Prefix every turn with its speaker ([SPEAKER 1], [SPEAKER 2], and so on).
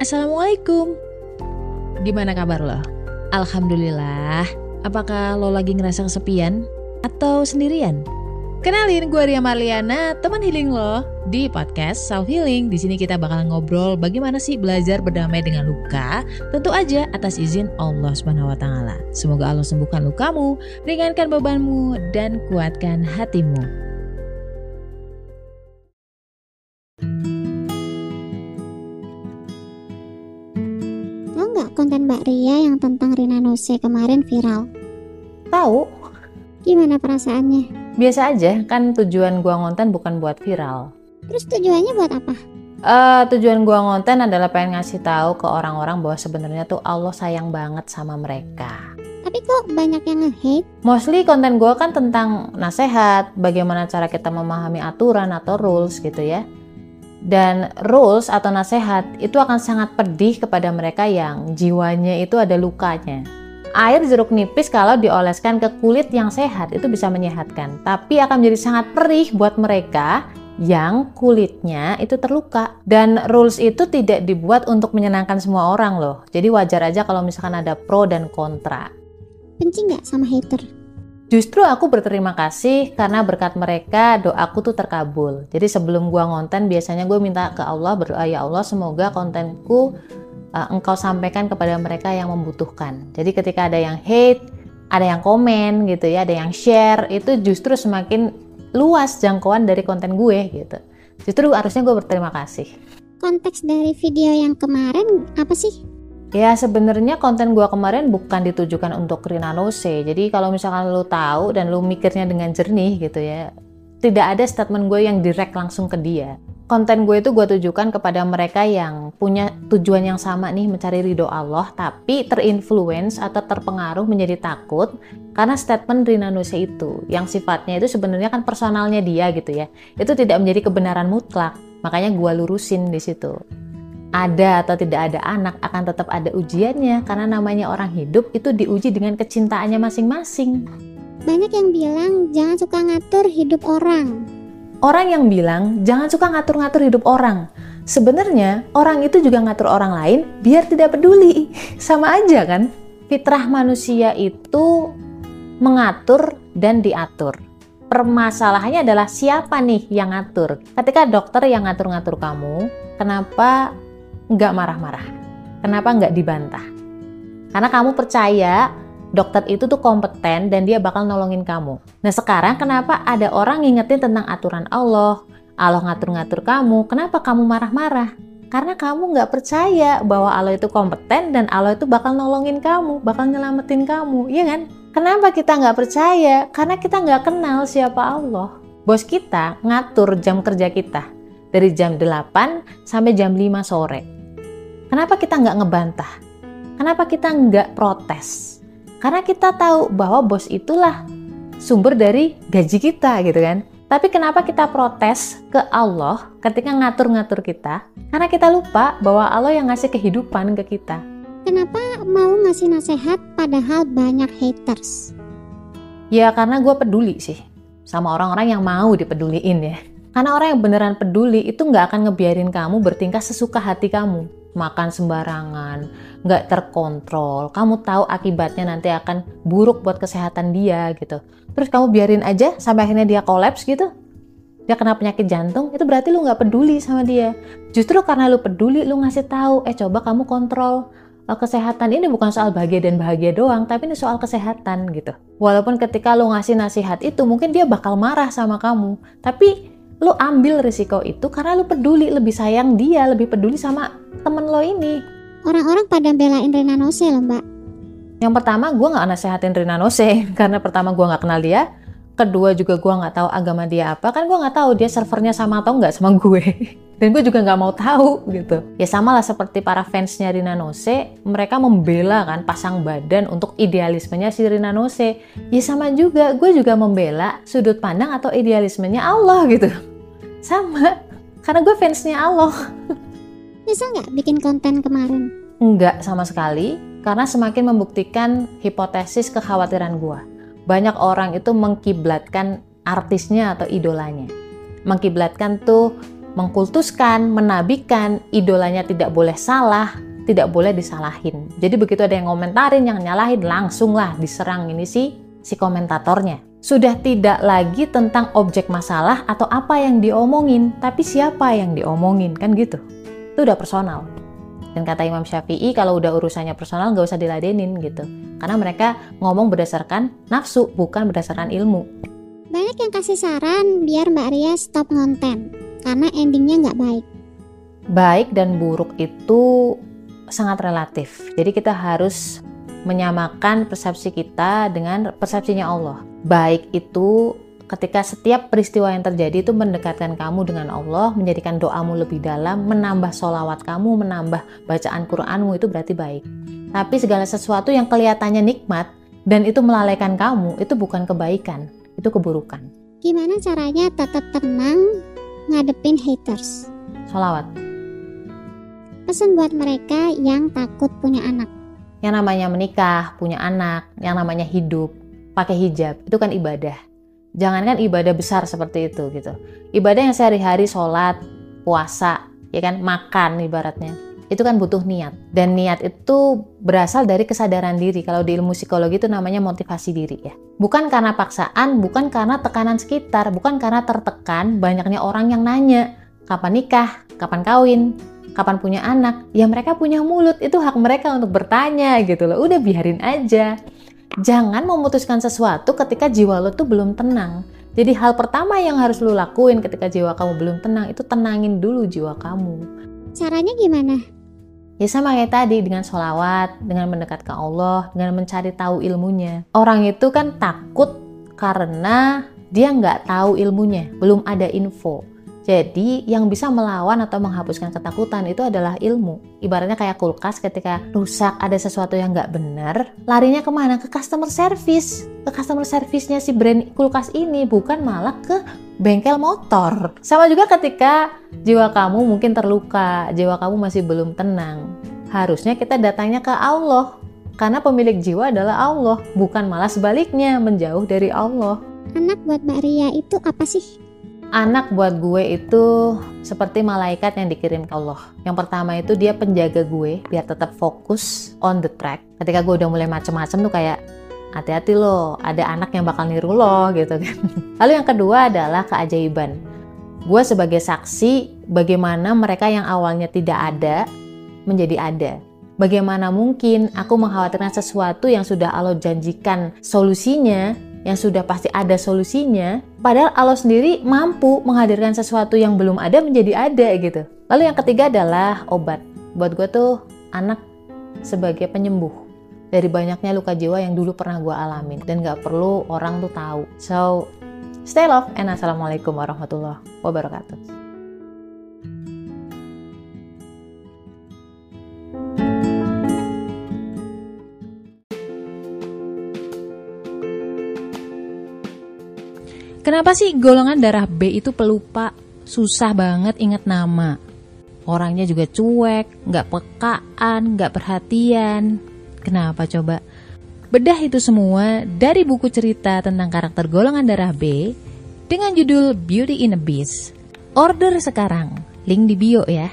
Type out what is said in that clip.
[SPEAKER 1] Assalamualaikum. Gimana kabar lo? Alhamdulillah. Apakah lo lagi ngerasa kesepian atau sendirian? Kenalin gue Ria Marliana, teman healing lo di podcast Self Healing. Di sini kita bakal ngobrol bagaimana sih belajar berdamai dengan luka, tentu aja atas izin Allah Subhanahu. Semoga Allah sembuhkan lukamu, ringankan bebanmu dan kuatkan hatimu.
[SPEAKER 2] Konten Mbak Ria yang tentang Rina Nose kemarin viral?
[SPEAKER 3] Tahu,
[SPEAKER 2] Gimana perasaannya?
[SPEAKER 3] biasa aja kan tujuan gua ngonten bukan buat viral.
[SPEAKER 2] Terus tujuannya buat apa?
[SPEAKER 3] Eh tujuan gua ngonten adalah pengen ngasih tahu ke orang-orang bahwa sebenarnya tuh Allah sayang banget sama mereka.
[SPEAKER 2] Tapi kok banyak yang nge-hate?
[SPEAKER 3] Mostly konten gua kan tentang nasehat, bagaimana cara kita memahami aturan atau rules gitu ya. Dan rules atau nasehat itu akan sangat pedih kepada mereka yang jiwanya itu ada lukanya. Air jeruk nipis kalau dioleskan ke kulit yang sehat itu bisa menyehatkan, tapi akan menjadi sangat perih buat mereka yang kulitnya itu terluka. Dan rules itu tidak dibuat untuk menyenangkan semua orang loh. Jadi wajar aja kalau misalkan ada pro dan kontra.
[SPEAKER 2] Benci nggak sama hater?
[SPEAKER 3] Justru aku berterima kasih karena berkat mereka doaku tuh terkabul. Jadi sebelum gua ngonten biasanya gue minta ke Allah berdoa ya Allah semoga kontenku uh, engkau sampaikan kepada mereka yang membutuhkan. Jadi ketika ada yang hate, ada yang komen gitu ya, ada yang share, itu justru semakin luas jangkauan dari konten gue gitu. Justru harusnya gue berterima kasih.
[SPEAKER 2] Konteks dari video yang kemarin apa sih?
[SPEAKER 3] Ya sebenarnya konten gua kemarin bukan ditujukan untuk Rina Nose. Jadi kalau misalkan lu tahu dan lu mikirnya dengan jernih gitu ya, tidak ada statement gue yang direct langsung ke dia. Konten gue itu gue tujukan kepada mereka yang punya tujuan yang sama nih mencari ridho Allah, tapi terinfluence atau terpengaruh menjadi takut karena statement Rina Nose itu, yang sifatnya itu sebenarnya kan personalnya dia gitu ya. Itu tidak menjadi kebenaran mutlak. Makanya gue lurusin di situ ada atau tidak ada anak akan tetap ada ujiannya karena namanya orang hidup itu diuji dengan kecintaannya masing-masing.
[SPEAKER 2] Banyak yang bilang jangan suka ngatur hidup orang.
[SPEAKER 3] Orang yang bilang jangan suka ngatur-ngatur hidup orang. Sebenarnya orang itu juga ngatur orang lain biar tidak peduli. Sama aja kan? Fitrah manusia itu mengatur dan diatur. Permasalahannya adalah siapa nih yang ngatur. Ketika dokter yang ngatur-ngatur kamu, kenapa nggak marah-marah? Kenapa nggak dibantah? Karena kamu percaya dokter itu tuh kompeten dan dia bakal nolongin kamu. Nah sekarang kenapa ada orang ngingetin tentang aturan Allah? Allah ngatur-ngatur kamu, kenapa kamu marah-marah? Karena kamu nggak percaya bahwa Allah itu kompeten dan Allah itu bakal nolongin kamu, bakal nyelamatin kamu, iya kan? Kenapa kita nggak percaya? Karena kita nggak kenal siapa Allah. Bos kita ngatur jam kerja kita dari jam 8 sampai jam 5 sore. Kenapa kita nggak ngebantah? Kenapa kita nggak protes? Karena kita tahu bahwa bos itulah sumber dari gaji kita gitu kan. Tapi kenapa kita protes ke Allah ketika ngatur-ngatur kita? Karena kita lupa bahwa Allah yang ngasih kehidupan ke kita.
[SPEAKER 2] Kenapa mau ngasih nasihat padahal banyak haters?
[SPEAKER 3] Ya karena gue peduli sih sama orang-orang yang mau dipeduliin ya. Karena orang yang beneran peduli itu nggak akan ngebiarin kamu bertingkah sesuka hati kamu. Makan sembarangan, nggak terkontrol. Kamu tahu akibatnya nanti akan buruk buat kesehatan dia gitu. Terus kamu biarin aja sampai akhirnya dia kolaps gitu. Dia kena penyakit jantung, itu berarti lu nggak peduli sama dia. Justru karena lu peduli, lu ngasih tahu, eh coba kamu kontrol Eh, kesehatan ini bukan soal bahagia dan bahagia doang, tapi ini soal kesehatan gitu. Walaupun ketika lo ngasih nasihat itu mungkin dia bakal marah sama kamu, tapi lo ambil risiko itu karena lo peduli, lebih sayang dia, lebih peduli sama temen lo ini.
[SPEAKER 2] Orang-orang pada belain Rina Nose loh mbak.
[SPEAKER 3] Yang pertama gue nggak nasehatin Rina Nose karena pertama gue nggak kenal dia, kedua juga gue nggak tahu agama dia apa, kan gue nggak tahu dia servernya sama atau nggak sama gue. dan gue juga nggak mau tahu gitu ya sama lah seperti para fansnya Rina Nose mereka membela kan pasang badan untuk idealismenya si Rina Nose ya sama juga gue juga membela sudut pandang atau idealismenya Allah gitu sama karena gue fansnya Allah
[SPEAKER 2] Bisa nggak bikin konten kemarin?
[SPEAKER 3] Enggak sama sekali, karena semakin membuktikan hipotesis kekhawatiran gue. Banyak orang itu mengkiblatkan artisnya atau idolanya. Mengkiblatkan tuh mengkultuskan, menabikan, idolanya tidak boleh salah, tidak boleh disalahin. Jadi begitu ada yang komentarin, yang nyalahin, langsung lah diserang ini si si komentatornya. Sudah tidak lagi tentang objek masalah atau apa yang diomongin, tapi siapa yang diomongin, kan gitu. Itu udah personal. Dan kata Imam Syafi'i, kalau udah urusannya personal nggak usah diladenin gitu. Karena mereka ngomong berdasarkan nafsu, bukan berdasarkan ilmu.
[SPEAKER 2] Banyak yang kasih saran biar Mbak Ria stop ngonten, karena endingnya nggak baik.
[SPEAKER 3] Baik dan buruk itu sangat relatif. Jadi kita harus menyamakan persepsi kita dengan persepsinya Allah. Baik itu ketika setiap peristiwa yang terjadi itu mendekatkan kamu dengan Allah, menjadikan doamu lebih dalam, menambah solawat kamu, menambah bacaan Quranmu itu berarti baik. Tapi segala sesuatu yang kelihatannya nikmat dan itu melalaikan kamu, itu bukan kebaikan, itu keburukan.
[SPEAKER 2] Gimana caranya tetap tenang ngadepin haters?
[SPEAKER 3] Solawat.
[SPEAKER 2] Pesan buat mereka yang takut punya anak.
[SPEAKER 3] Yang namanya menikah, punya anak, yang namanya hidup, pakai hijab, itu kan ibadah. Jangankan ibadah besar seperti itu gitu. Ibadah yang sehari-hari sholat, puasa, ya kan, makan ibaratnya. Itu kan butuh niat. Dan niat itu berasal dari kesadaran diri. Kalau di ilmu psikologi itu namanya motivasi diri ya. Bukan karena paksaan, bukan karena tekanan sekitar, bukan karena tertekan banyaknya orang yang nanya, kapan nikah, kapan kawin, kapan punya anak, ya mereka punya mulut, itu hak mereka untuk bertanya gitu loh. Udah biarin aja. Jangan memutuskan sesuatu ketika jiwa lo tuh belum tenang. Jadi hal pertama yang harus lo lakuin ketika jiwa kamu belum tenang itu tenangin dulu jiwa kamu.
[SPEAKER 2] Caranya gimana?
[SPEAKER 3] Ya sama kayak tadi dengan sholawat, dengan mendekat ke Allah, dengan mencari tahu ilmunya. Orang itu kan takut karena dia nggak tahu ilmunya, belum ada info. Jadi yang bisa melawan atau menghapuskan ketakutan itu adalah ilmu. Ibaratnya kayak kulkas ketika rusak ada sesuatu yang nggak benar, larinya ke mana? Ke customer service. Ke customer service-nya si brand kulkas ini, bukan malah ke bengkel motor. Sama juga ketika jiwa kamu mungkin terluka, jiwa kamu masih belum tenang. Harusnya kita datangnya ke Allah. Karena pemilik jiwa adalah Allah, bukan malah sebaliknya menjauh dari Allah.
[SPEAKER 2] Anak buat Mbak Ria itu apa sih?
[SPEAKER 3] Anak buat gue itu seperti malaikat yang dikirim ke Allah. Yang pertama itu dia penjaga gue biar tetap fokus on the track. Ketika gue udah mulai macem-macem tuh kayak hati-hati loh, ada anak yang bakal niru lo gitu kan. Lalu yang kedua adalah keajaiban. Gue sebagai saksi bagaimana mereka yang awalnya tidak ada menjadi ada. Bagaimana mungkin aku mengkhawatirkan sesuatu yang sudah Allah janjikan solusinya yang sudah pasti ada solusinya, padahal Allah sendiri mampu menghadirkan sesuatu yang belum ada menjadi ada gitu. Lalu yang ketiga adalah obat. Buat gue tuh anak sebagai penyembuh dari banyaknya luka jiwa yang dulu pernah gue alamin dan gak perlu orang tuh tahu. So, stay love and assalamualaikum warahmatullahi wabarakatuh.
[SPEAKER 1] Kenapa sih golongan darah B itu pelupa, susah banget ingat nama? Orangnya juga cuek, nggak pekaan, nggak perhatian. Kenapa coba? Bedah itu semua dari buku cerita tentang karakter golongan darah B dengan judul Beauty in a Beast. Order sekarang, link di bio ya.